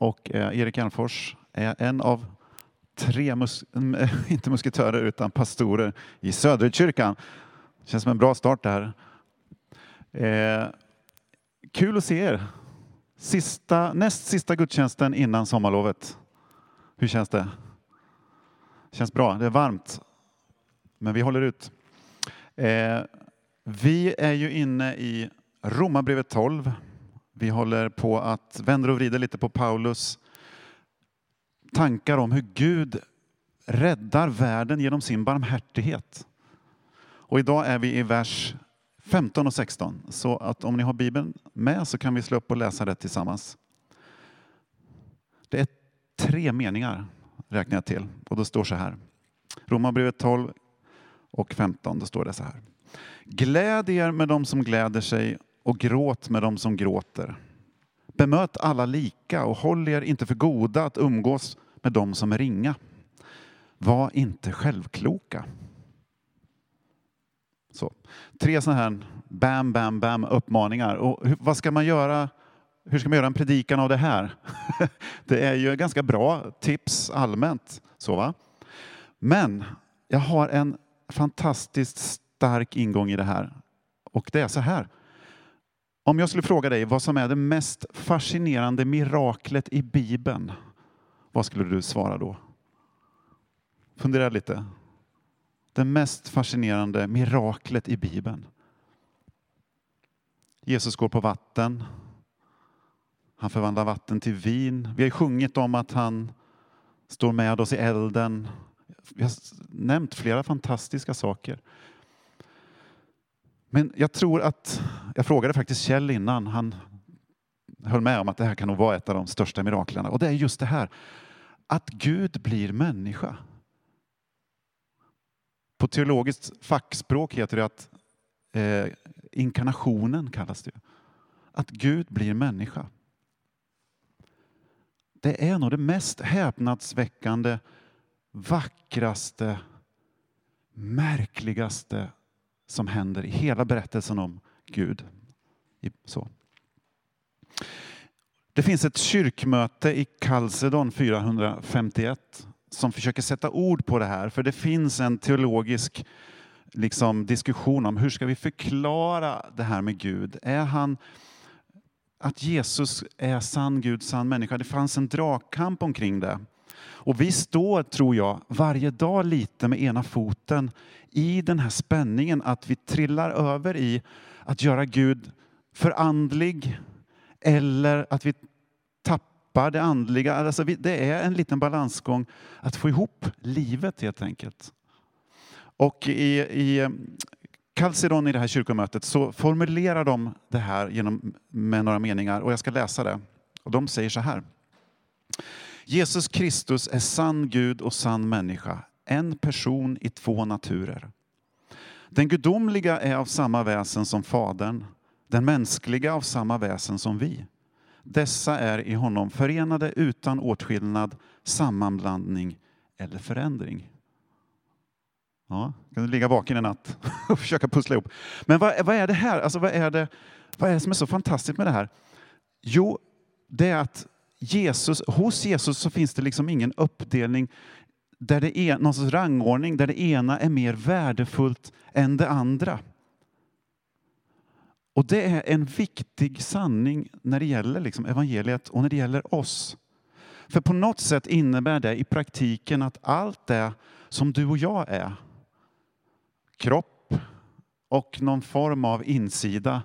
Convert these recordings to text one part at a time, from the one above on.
och eh, Erik Alfors är en av tre, mus inte musketörer, utan pastorer i Söderkyrkan. Känns som en bra start det här. Eh, kul att se er. Sista, näst sista gudstjänsten innan sommarlovet. Hur känns det? Känns bra. Det är varmt, men vi håller ut. Eh, vi är ju inne i Romarbrevet 12. Vi håller på att vända och vrida lite på Paulus tankar om hur Gud räddar världen genom sin barmhärtighet. Och idag är vi i vers 15 och 16. Så att om ni har Bibeln med så kan vi slå upp och läsa det tillsammans. Det är tre meningar räknar jag till och då står så här. Romarbrevet 12 och 15, då står det så här. Gläd er med dem som gläder sig och gråt med dem som gråter. Bemöt alla lika och håll er inte för goda att umgås med dem som är ringa. Var inte självkloka. Så. Tre sådana här bam, bam, bam uppmaningar. Och hur, vad ska man göra? Hur ska man göra en predikan av det här? det är ju ganska bra tips allmänt. Så va? Men jag har en fantastiskt stark ingång i det här. Och det är så här. Om jag skulle fråga dig vad som är det mest fascinerande miraklet i Bibeln, vad skulle du svara då? Fundera lite. Det mest fascinerande miraklet i Bibeln. Jesus går på vatten. Han förvandlar vatten till vin. Vi har sjungit om att han står med oss i elden. Vi har nämnt flera fantastiska saker. Men jag tror att, jag frågade faktiskt Kjell innan, han höll med om att det här kan nog vara ett av de största miraklerna. Och det är just det här, att Gud blir människa. På teologiskt fackspråk heter det att eh, inkarnationen kallas det. Att Gud blir människa. Det är nog det mest häpnadsväckande, vackraste, märkligaste som händer i hela berättelsen om Gud. Så. Det finns ett kyrkmöte i Kalsedon 451 som försöker sätta ord på det här. För det finns en teologisk liksom, diskussion om hur ska vi förklara det här med Gud. Är han att Jesus är sann Gud, sann människa? Det fanns en dragkamp omkring det. Och vi står, tror jag, varje dag lite med ena foten i den här spänningen att vi trillar över i att göra Gud för andlig eller att vi tappar det andliga. Alltså det är en liten balansgång att få ihop livet helt enkelt. Och i, i eh, Calceron i det här kyrkomötet så formulerar de det här genom, med några meningar och jag ska läsa det. Och de säger så här. Jesus Kristus är sann Gud och sann människa, en person i två naturer. Den gudomliga är av samma väsen som Fadern, den mänskliga av samma väsen som vi. Dessa är i honom förenade utan åtskillnad, sammanblandning eller förändring. Ja, kan du ligga vaken en natt och försöka pussla ihop. Men vad, vad är det här? Alltså, vad, är det, vad är det som är så fantastiskt med det här? Jo, det är att Jesus, hos Jesus så finns det liksom ingen uppdelning där det är någon sorts rangordning där det ena är mer värdefullt än det andra. Och det är en viktig sanning när det gäller liksom evangeliet och när det gäller oss. För på något sätt innebär det i praktiken att allt det som du och jag är, kropp och någon form av insida,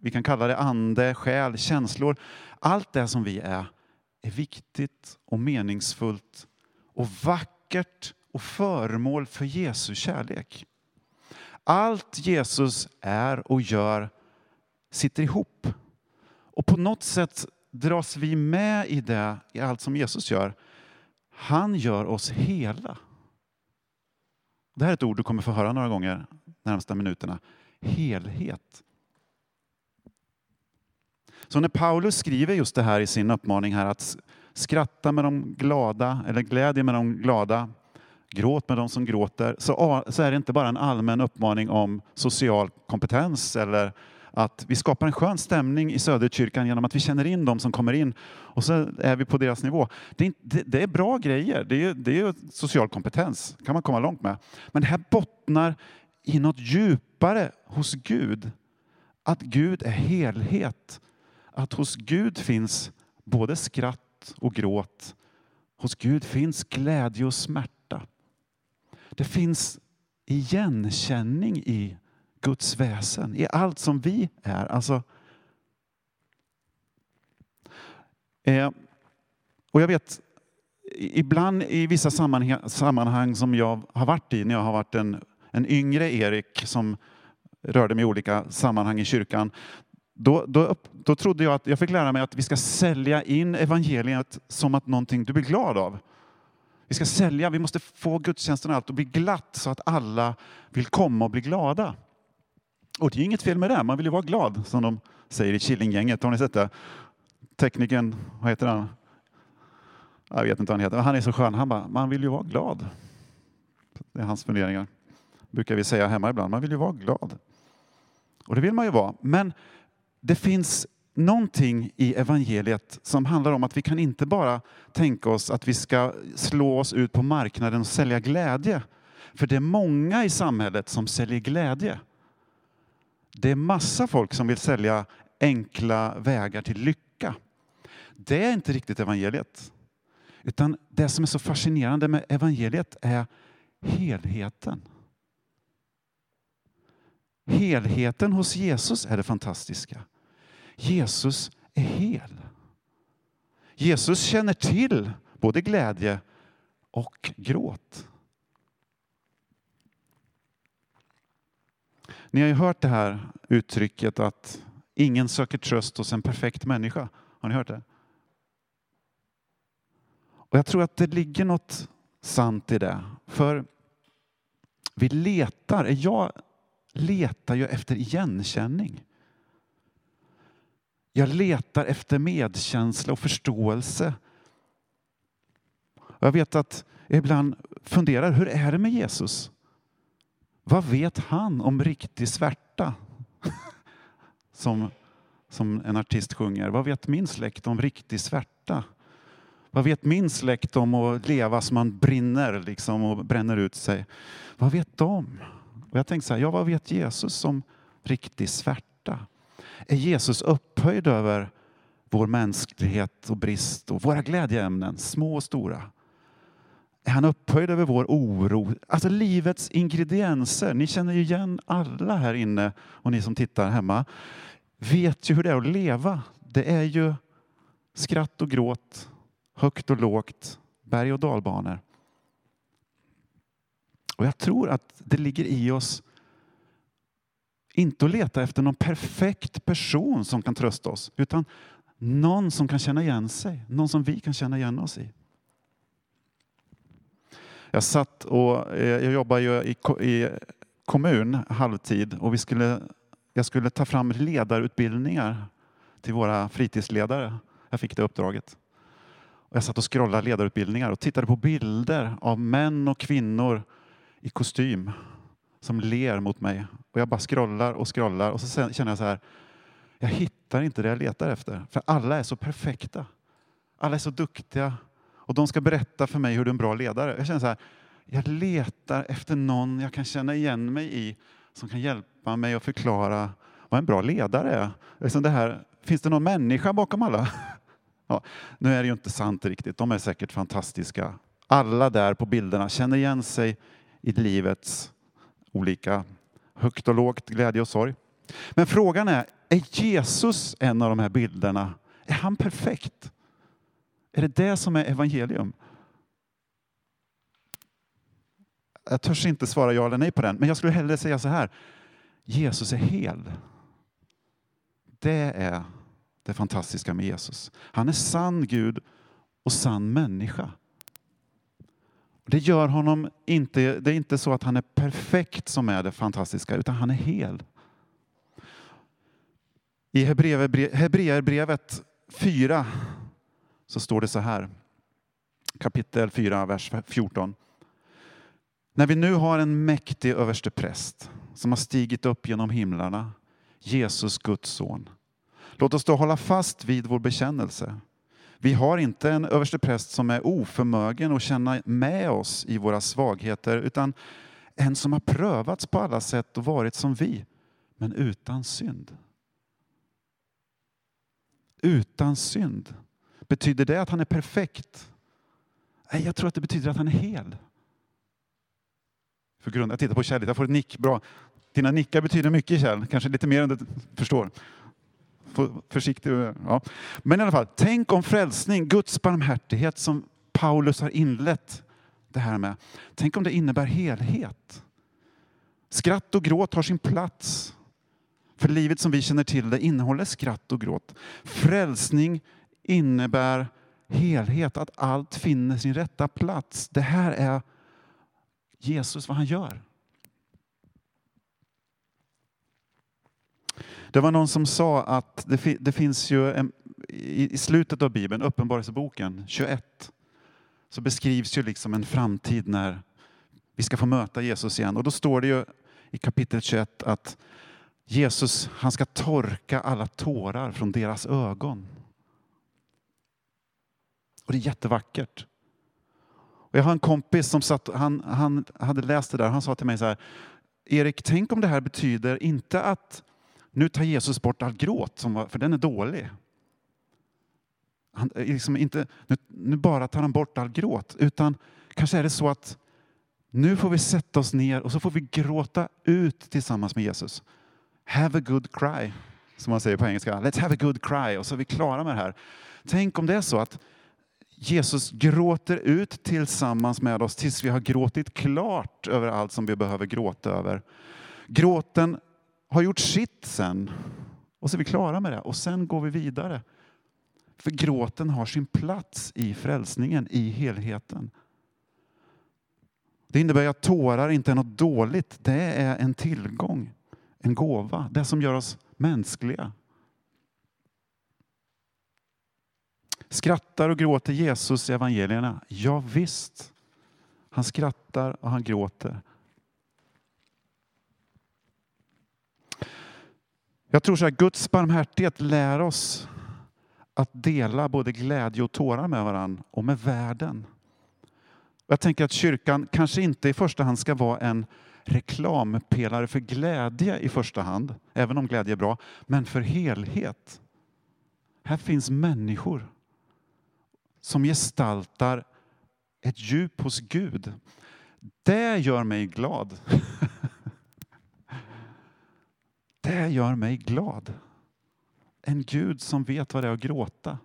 vi kan kalla det ande, själ, känslor, allt det som vi är, är viktigt och meningsfullt och vackert och föremål för Jesu kärlek. Allt Jesus är och gör sitter ihop. Och på något sätt dras vi med i det, i allt som Jesus gör. Han gör oss hela. Det här är ett ord du kommer få höra några gånger de närmsta minuterna. Helhet. Så när Paulus skriver just det här i sin uppmaning här att skratta med de glada, eller glädje med de glada, gråt med de som gråter, så, så är det inte bara en allmän uppmaning om social kompetens eller att vi skapar en skön stämning i Söderkyrkan genom att vi känner in de som kommer in och så är vi på deras nivå. Det är, det, det är bra grejer, det är, det är social kompetens, kan man komma långt med. Men det här bottnar i något djupare hos Gud. Att Gud är helhet. Att hos Gud finns både skratt och gråt. Hos Gud finns glädje och smärta. Det finns igenkänning i Guds väsen, i allt som vi är. Alltså, eh, och jag vet, ibland i vissa sammanhang, sammanhang som jag har varit i, när jag har varit en, en yngre Erik som rörde mig i olika sammanhang i kyrkan, då, då, då trodde jag att jag fick lära mig att vi ska sälja in evangeliet som att någonting du blir glad av. Vi ska sälja, vi måste få gudstjänsten och allt att bli glatt så att alla vill komma och bli glada. Och det är inget fel med det, man vill ju vara glad som de säger i Killinggänget. Har ni sett det? Teknikern, vad heter han? Jag vet inte vad han heter. Han är så skön. Han bara, man vill ju vara glad. Det är hans funderingar. Brukar vi säga hemma ibland. Man vill ju vara glad. Och det vill man ju vara. Men det finns någonting i evangeliet som handlar om att vi kan inte bara tänka oss att vi ska slå oss ut på marknaden och sälja glädje. För det är många i samhället som säljer glädje. Det är massa folk som vill sälja enkla vägar till lycka. Det är inte riktigt evangeliet. Utan det som är så fascinerande med evangeliet är helheten. Helheten hos Jesus är det fantastiska. Jesus är hel. Jesus känner till både glädje och gråt. Ni har ju hört det här uttrycket att ingen söker tröst hos en perfekt människa. Har ni hört det? Och jag tror att det ligger något sant i det. För vi letar, jag letar ju efter igenkänning. Jag letar efter medkänsla och förståelse. Jag vet att jag ibland funderar, hur är det med Jesus? Vad vet han om riktig svärta? Som, som en artist sjunger. Vad vet min släkt om riktig svärta? Vad vet min släkt om att leva som man brinner liksom och bränner ut sig? Vad vet de? Och jag tänkte så här, ja vad vet Jesus om riktig svärta? Är Jesus upphöjd över vår mänsklighet och brist och våra glädjeämnen, små och stora? Är han upphöjd över vår oro? Alltså livets ingredienser. Ni känner ju igen alla här inne och ni som tittar hemma vet ju hur det är att leva. Det är ju skratt och gråt, högt och lågt, berg och dalbanor. Och jag tror att det ligger i oss inte att leta efter någon perfekt person som kan trösta oss, utan någon som kan känna igen sig, någon som vi kan känna igen oss i. Jag satt och eh, jag jobbar ju i, i kommun halvtid och vi skulle, jag skulle ta fram ledarutbildningar till våra fritidsledare. Jag fick det uppdraget. Och jag satt och scrollade ledarutbildningar och tittade på bilder av män och kvinnor i kostym som ler mot mig. Och jag bara scrollar och scrollar och så känner jag så här, jag hittar inte det jag letar efter. För alla är så perfekta. Alla är så duktiga och de ska berätta för mig hur du är en bra ledare. Jag känner så här, jag letar efter någon jag kan känna igen mig i som kan hjälpa mig att förklara vad en bra ledare är. Liksom det här, finns det någon människa bakom alla? Ja, nu är det ju inte sant riktigt, de är säkert fantastiska. Alla där på bilderna känner igen sig i livets olika högt och lågt, glädje och sorg. Men frågan är, är Jesus en av de här bilderna? Är han perfekt? Är det det som är evangelium? Jag törs inte svara ja eller nej på den, men jag skulle hellre säga så här. Jesus är hel. Det är det fantastiska med Jesus. Han är sann Gud och sann människa. Det gör honom inte, det är inte så att han är perfekt som är det fantastiska, utan han är hel. I Hebreerbrevet 4 så står det så här, kapitel 4, vers 14. När vi nu har en mäktig överstepräst som har stigit upp genom himlarna, Jesus Guds son. Låt oss då hålla fast vid vår bekännelse. Vi har inte en överstepräst som är oförmögen att känna med oss i våra svagheter, utan en som har prövats på alla sätt och varit som vi, men utan synd. Utan synd. Betyder det att han är perfekt? Nej, jag tror att det betyder att han är hel. För grund, jag tittar på Kjell, jag får ett nick. Bra. Dina nickar betyder mycket Kjell, kanske lite mer än du förstår. Försiktig. Ja. Men i alla fall, tänk om frälsning, Guds barmhärtighet som Paulus har inlett det här med. Tänk om det innebär helhet. Skratt och gråt har sin plats. För livet som vi känner till det innehåller skratt och gråt. Frälsning innebär helhet, att allt finner sin rätta plats. Det här är Jesus, vad han gör. Det var någon som sa att det, det finns ju en, i, i slutet av Bibeln, Uppenbarelseboken 21, så beskrivs ju liksom en framtid när vi ska få möta Jesus igen. Och då står det ju i kapitel 21 att Jesus han ska torka alla tårar från deras ögon. Och det är jättevackert. Och jag har en kompis som satt, han, han hade läst det där. Han sa till mig så här, Erik, tänk om det här betyder inte att nu tar Jesus bort all gråt, som var, för den är dålig. Han, eh, liksom inte, nu, nu bara tar han bort all gråt, utan kanske är det så att nu får vi sätta oss ner och så får vi gråta ut tillsammans med Jesus. Have a good cry, som man säger på engelska. Let's have a good cry, och så är vi klara med det här. Tänk om det är så att Jesus gråter ut tillsammans med oss tills vi har gråtit klart över allt som vi behöver gråta över. Gråten har gjort sitt sen och så är vi klara med det och sen går vi vidare. För gråten har sin plats i frälsningen, i helheten. Det innebär att tårar inte är något dåligt, det är en tillgång, en gåva, det som gör oss mänskliga. Skrattar och gråter Jesus i evangelierna? Ja, visst. Han skrattar och han gråter. Jag tror så här, Guds barmhärtighet lär oss att dela både glädje och tårar med varandra och med världen. Jag tänker att kyrkan kanske inte i första hand ska vara en reklampelare för glädje i första hand, även om glädje är bra, men för helhet. Här finns människor som gestaltar ett djup hos Gud. Det gör mig glad. Det gör mig glad. En Gud som vet vad det är att gråta,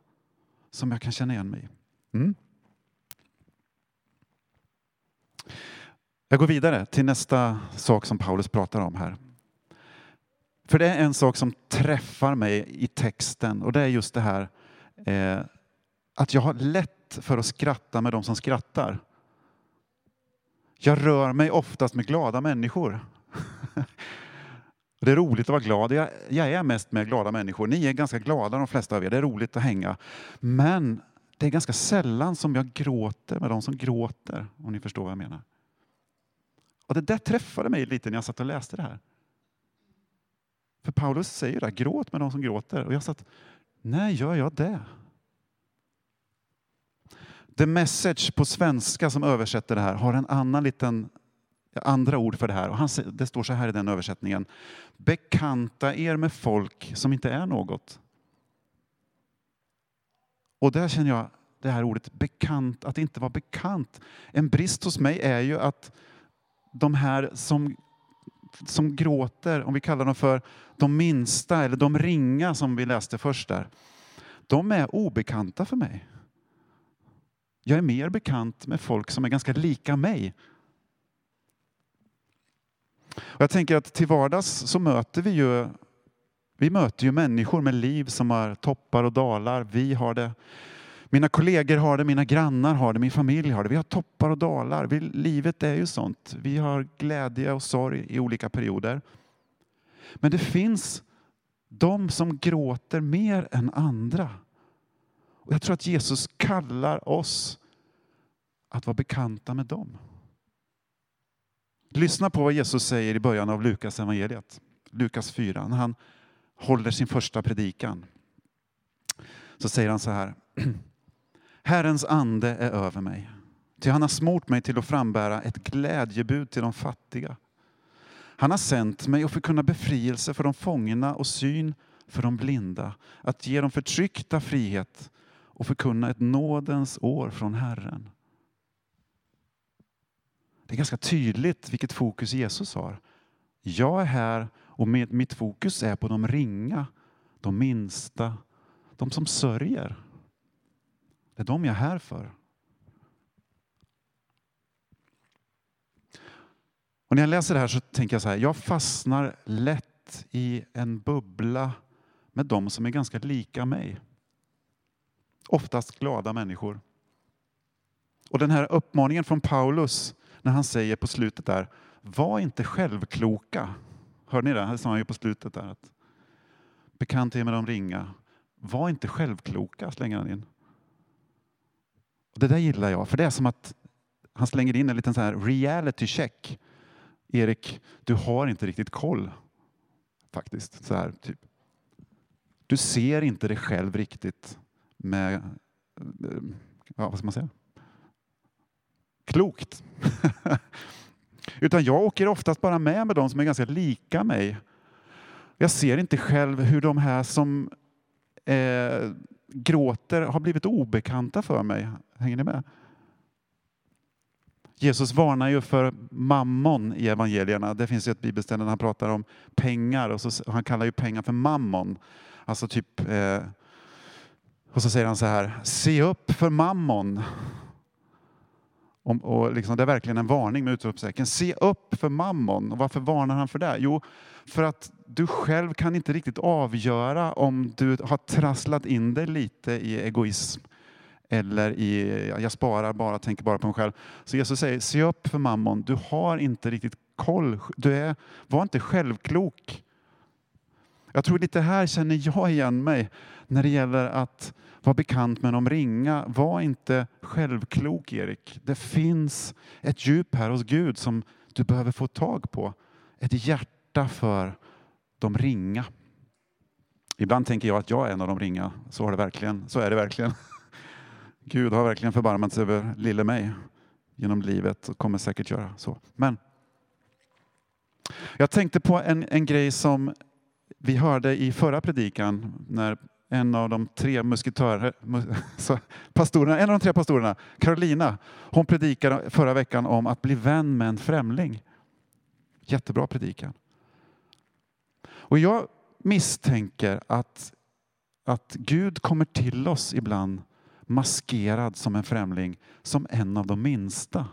som jag kan känna igen mig mm. Jag går vidare till nästa sak som Paulus pratar om här. För det är en sak som träffar mig i texten och det är just det här eh, att jag har lätt för att skratta med de som skrattar. Jag rör mig oftast med glada människor. Det är roligt att vara glad. Jag, jag, är mest med glada människor. Ni är ganska glada de flesta av er. Det är roligt att hänga. Men det är ganska sällan som jag gråter med de som gråter. Om ni förstår vad jag menar. Och Det där träffade mig lite när jag satt och läste det här. För Paulus säger det, gråt med de som gråter. Och jag satt, när gör jag det? The Message på svenska som översätter det här har en annan liten andra ord för det här. Och han, det står så här i den översättningen. Bekanta er med folk som inte är något. Och där känner jag det här ordet bekant, att inte vara bekant. En brist hos mig är ju att de här som, som gråter, om vi kallar dem för de minsta eller de ringa som vi läste först där. De är obekanta för mig. Jag är mer bekant med folk som är ganska lika mig och jag tänker att till vardags så möter vi ju, vi möter ju människor med liv som har toppar och dalar. Vi har det. Mina kollegor har det, mina grannar har det, min familj har det. Vi har toppar och dalar. Vi, livet är ju sånt. Vi har glädje och sorg i olika perioder. Men det finns de som gråter mer än andra. Och jag tror att Jesus kallar oss att vara bekanta med dem. Lyssna på vad Jesus säger i början av Lukas evangeliet. Lukas 4. När han håller sin första predikan så säger han så här. Herrens ande är över mig. Ty han har smort mig till att frambära ett glädjebud till de fattiga. Han har sänt mig att förkunna befrielse för de fångna och syn för de blinda, att ge de förtryckta frihet och förkunna ett nådens år från Herren. Det är ganska tydligt vilket fokus Jesus har. Jag är här och mitt fokus är på de ringa, de minsta, de som sörjer. Det är de jag är här för. Och när jag läser det här så tänker jag så här, jag fastnar lätt i en bubbla med de som är ganska lika mig. Oftast glada människor. Och den här uppmaningen från Paulus när han säger på slutet där, var inte självkloka. Hörde ni det? Det sa han ju på slutet där. Att, Bekant är med de ringa. Var inte självkloka, slänger han in. Och det där gillar jag, för det är som att han slänger in en liten så här reality check. Erik, du har inte riktigt koll. Faktiskt. Så här, typ. Du ser inte dig själv riktigt med, eh, ja, vad ska man säga? Klokt. Utan jag åker oftast bara med med de som är ganska lika mig. Jag ser inte själv hur de här som eh, gråter har blivit obekanta för mig. Hänger ni med? Jesus varnar ju för mammon i evangelierna. Det finns ju ett bibelställe där han pratar om pengar och så, han kallar ju pengar för mammon. Alltså typ, eh, och så säger han så här, se upp för mammon. Om, och liksom, det är verkligen en varning med utropstecken. Se upp för mammon. Och varför varnar han för det? Jo, för att du själv kan inte riktigt avgöra om du har trasslat in dig lite i egoism eller i jag sparar bara, tänker bara på mig själv. Så Jesus säger, se upp för mammon. Du har inte riktigt koll. Du är, var inte självklok. Jag tror lite här känner jag igen mig när det gäller att vara bekant med de ringa. Var inte självklok Erik. Det finns ett djup här hos Gud som du behöver få tag på. Ett hjärta för de ringa. Ibland tänker jag att jag är en av de ringa. Så, har det verkligen, så är det verkligen. Gud har verkligen förbarmat sig över lille mig genom livet och kommer säkert göra så. Men jag tänkte på en, en grej som vi hörde i förra predikan när en av de tre musketörer, pastorerna, en av de tre pastorerna, Carolina, hon predikade förra veckan om att bli vän med en främling. Jättebra predikan. Och jag misstänker att, att Gud kommer till oss ibland maskerad som en främling, som en av de minsta.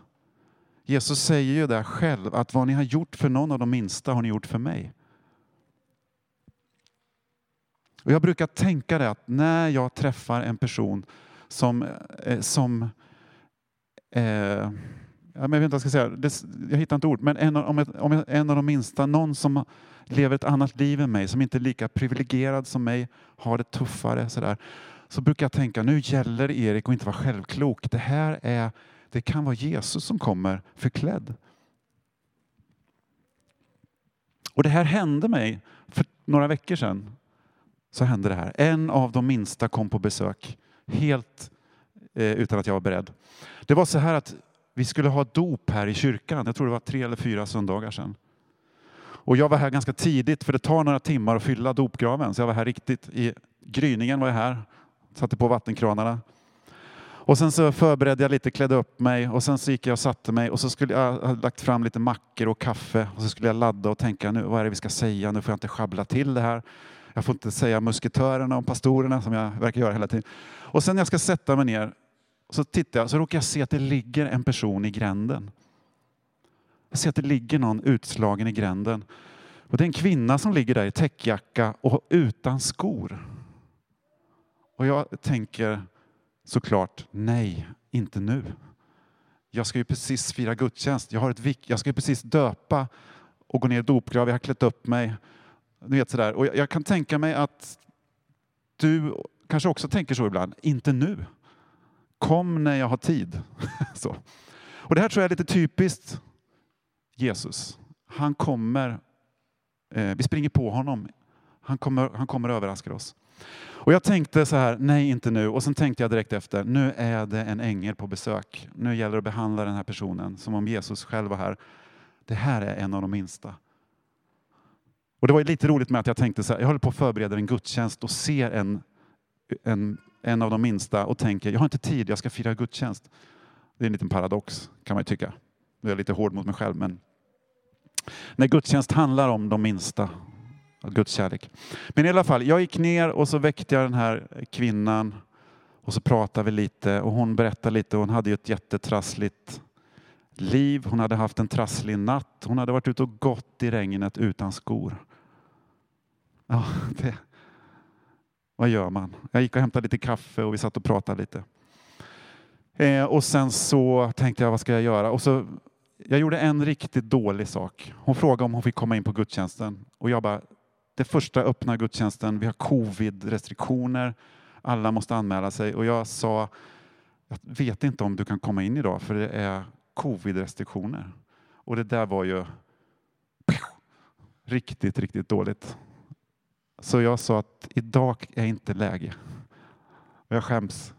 Jesus säger ju där själv att vad ni har gjort för någon av de minsta har ni gjort för mig. Och jag brukar tänka det att när jag träffar en person som, eh, som eh, jag vet inte vad jag ska säga, det, jag hittar inte ord, men en, om, jag, om en av de minsta, någon som lever ett annat liv än mig, som inte är lika privilegierad som mig, har det tuffare, sådär, så brukar jag tänka, nu gäller det Erik att inte vara självklok. Det här är, det kan vara Jesus som kommer förklädd. Och det här hände mig för några veckor sedan så hände det här. En av de minsta kom på besök, helt eh, utan att jag var beredd. Det var så här att vi skulle ha dop här i kyrkan. Jag tror det var tre eller fyra söndagar sedan. Och jag var här ganska tidigt, för det tar några timmar att fylla dopgraven. Så jag var här riktigt i gryningen var jag här, satte på vattenkranarna. Och sen så förberedde jag lite, klädde upp mig och sen så gick jag och satte mig och så skulle jag ha lagt fram lite mackor och kaffe och så skulle jag ladda och tänka nu, vad är det vi ska säga? Nu får jag inte sjabbla till det här. Jag får inte säga musketörerna och pastorerna som jag verkar göra hela tiden. Och sen när jag ska sätta mig ner så tittar jag så råkar jag se att det ligger en person i gränden. Jag ser att det ligger någon utslagen i gränden. Och det är en kvinna som ligger där i täckjacka och utan skor. Och jag tänker såklart, nej, inte nu. Jag ska ju precis fira gudstjänst. Jag, har ett, jag ska ju precis döpa och gå ner i dopgrav. Jag har klätt upp mig. Ni vet sådär. Och jag kan tänka mig att du kanske också tänker så ibland. Inte nu. Kom när jag har tid. så. Och Det här tror jag är lite typiskt Jesus. Han kommer, eh, vi springer på honom. Han kommer, han kommer överraska oss. Och jag tänkte så här, nej inte nu. Och sen tänkte jag direkt efter, nu är det en ängel på besök. Nu gäller det att behandla den här personen som om Jesus själv var här. Det här är en av de minsta. Och det var lite roligt med att jag tänkte så här, jag håller på att förbereda en gudstjänst och ser en, en, en av de minsta och tänker, jag har inte tid, jag ska fira gudstjänst. Det är en liten paradox kan man ju tycka. Nu är jag lite hård mot mig själv men när gudstjänst handlar om de minsta, Guds kärlek. Men i alla fall, jag gick ner och så väckte jag den här kvinnan och så pratade vi lite och hon berättade lite. Hon hade ju ett jättetrassligt liv. Hon hade haft en trasslig natt. Hon hade varit ute och gått i regnet utan skor. Ja, det. Vad gör man? Jag gick och hämtade lite kaffe och vi satt och pratade lite. Eh, och sen så tänkte jag, vad ska jag göra? Och så, jag gjorde en riktigt dålig sak. Hon frågade om hon fick komma in på gudstjänsten. Och jag bara, det första öppna gudstjänsten, vi har covid-restriktioner. Alla måste anmäla sig. Och jag sa, jag vet inte om du kan komma in idag för det är covid-restriktioner. Och det där var ju riktigt, riktigt dåligt. Så jag sa att idag är inte läge. Och jag skäms.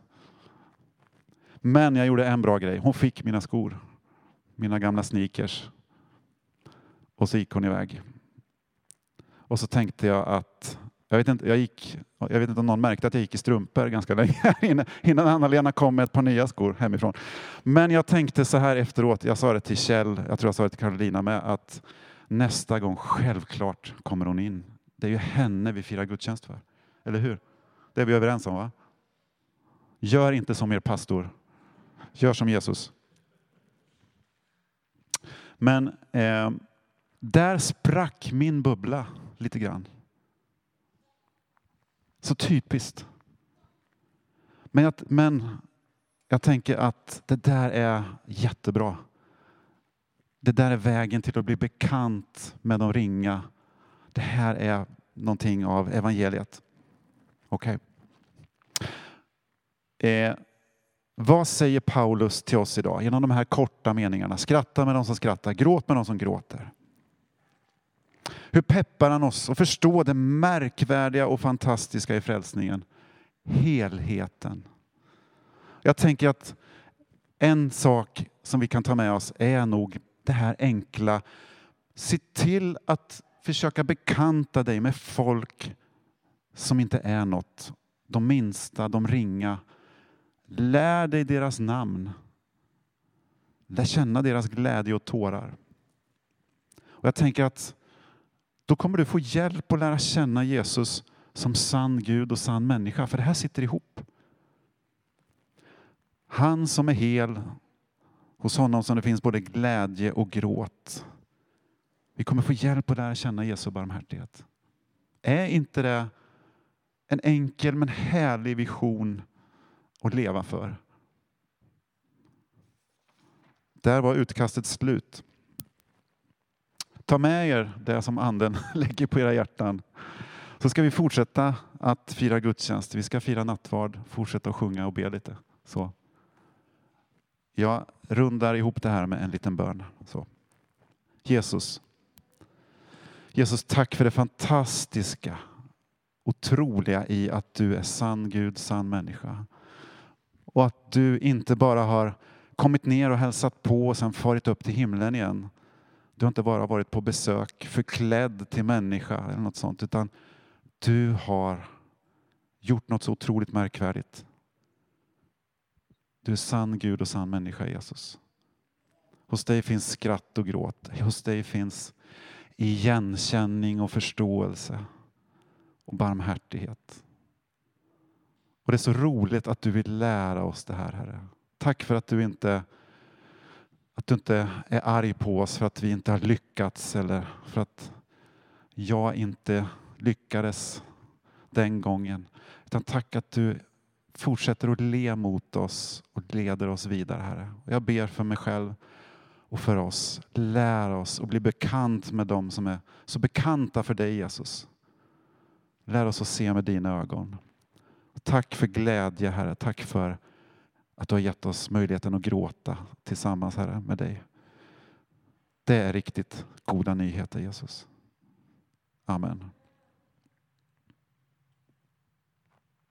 Men jag gjorde en bra grej. Hon fick mina skor. Mina gamla sneakers. Och så gick hon iväg. Och så tänkte jag att, jag vet inte, jag gick, jag vet inte om någon märkte att jag gick i strumpor ganska länge innan Anna-Lena kom med ett par nya skor hemifrån. Men jag tänkte så här efteråt, jag sa det till Kjell, jag tror jag sa det till Karolina med, att nästa gång, självklart kommer hon in. Det är ju henne vi firar gudstjänst för. Eller hur? Det är vi överens om va? Gör inte som er pastor. Gör som Jesus. Men eh, där sprack min bubbla lite grann. Så typiskt. Men jag, men jag tänker att det där är jättebra. Det där är vägen till att bli bekant med de ringa. Det här är någonting av evangeliet. Okej. Okay. Eh, vad säger Paulus till oss idag genom de här korta meningarna? Skratta med de som skrattar, gråt med de som gråter. Hur peppar han oss att förstå det märkvärdiga och fantastiska i frälsningen? Helheten. Jag tänker att en sak som vi kan ta med oss är nog det här enkla. Se till att försöka bekanta dig med folk som inte är något. De minsta, de ringa. Lär dig deras namn. Lär känna deras glädje och tårar. Och jag tänker att då kommer du få hjälp att lära känna Jesus som sann Gud och sann människa, för det här sitter ihop. Han som är hel, hos honom som det finns både glädje och gråt. Vi kommer få hjälp att lära känna Jesu barmhärtighet. Är inte det en enkel men härlig vision att leva för? Där var utkastet slut. Ta med er det som anden lägger på era hjärtan. Så ska vi fortsätta att fira gudstjänst. Vi ska fira nattvard, fortsätta att sjunga och be lite. Så. Jag rundar ihop det här med en liten bön. Så. Jesus. Jesus, tack för det fantastiska, otroliga i att du är sann Gud, sann människa. Och att du inte bara har kommit ner och hälsat på och sen farit upp till himlen igen. Du har inte bara varit på besök förklädd till människa eller något sånt, utan du har gjort något så otroligt märkvärdigt. Du är sann Gud och sann människa, Jesus. Hos dig finns skratt och gråt. Hos dig finns igenkänning och förståelse och barmhärtighet. Och Det är så roligt att du vill lära oss det här, Herre. Tack för att du inte att du inte är arg på oss för att vi inte har lyckats eller för att jag inte lyckades den gången. Utan tack att du fortsätter att le mot oss och leder oss vidare, Herre. Jag ber för mig själv och för oss. Lär oss och bli bekant med dem som är så bekanta för dig, Jesus. Lär oss att se med dina ögon. Tack för glädje, Herre. Tack för att du har gett oss möjligheten att gråta tillsammans, Herre, med dig. Det är riktigt goda nyheter, Jesus. Amen.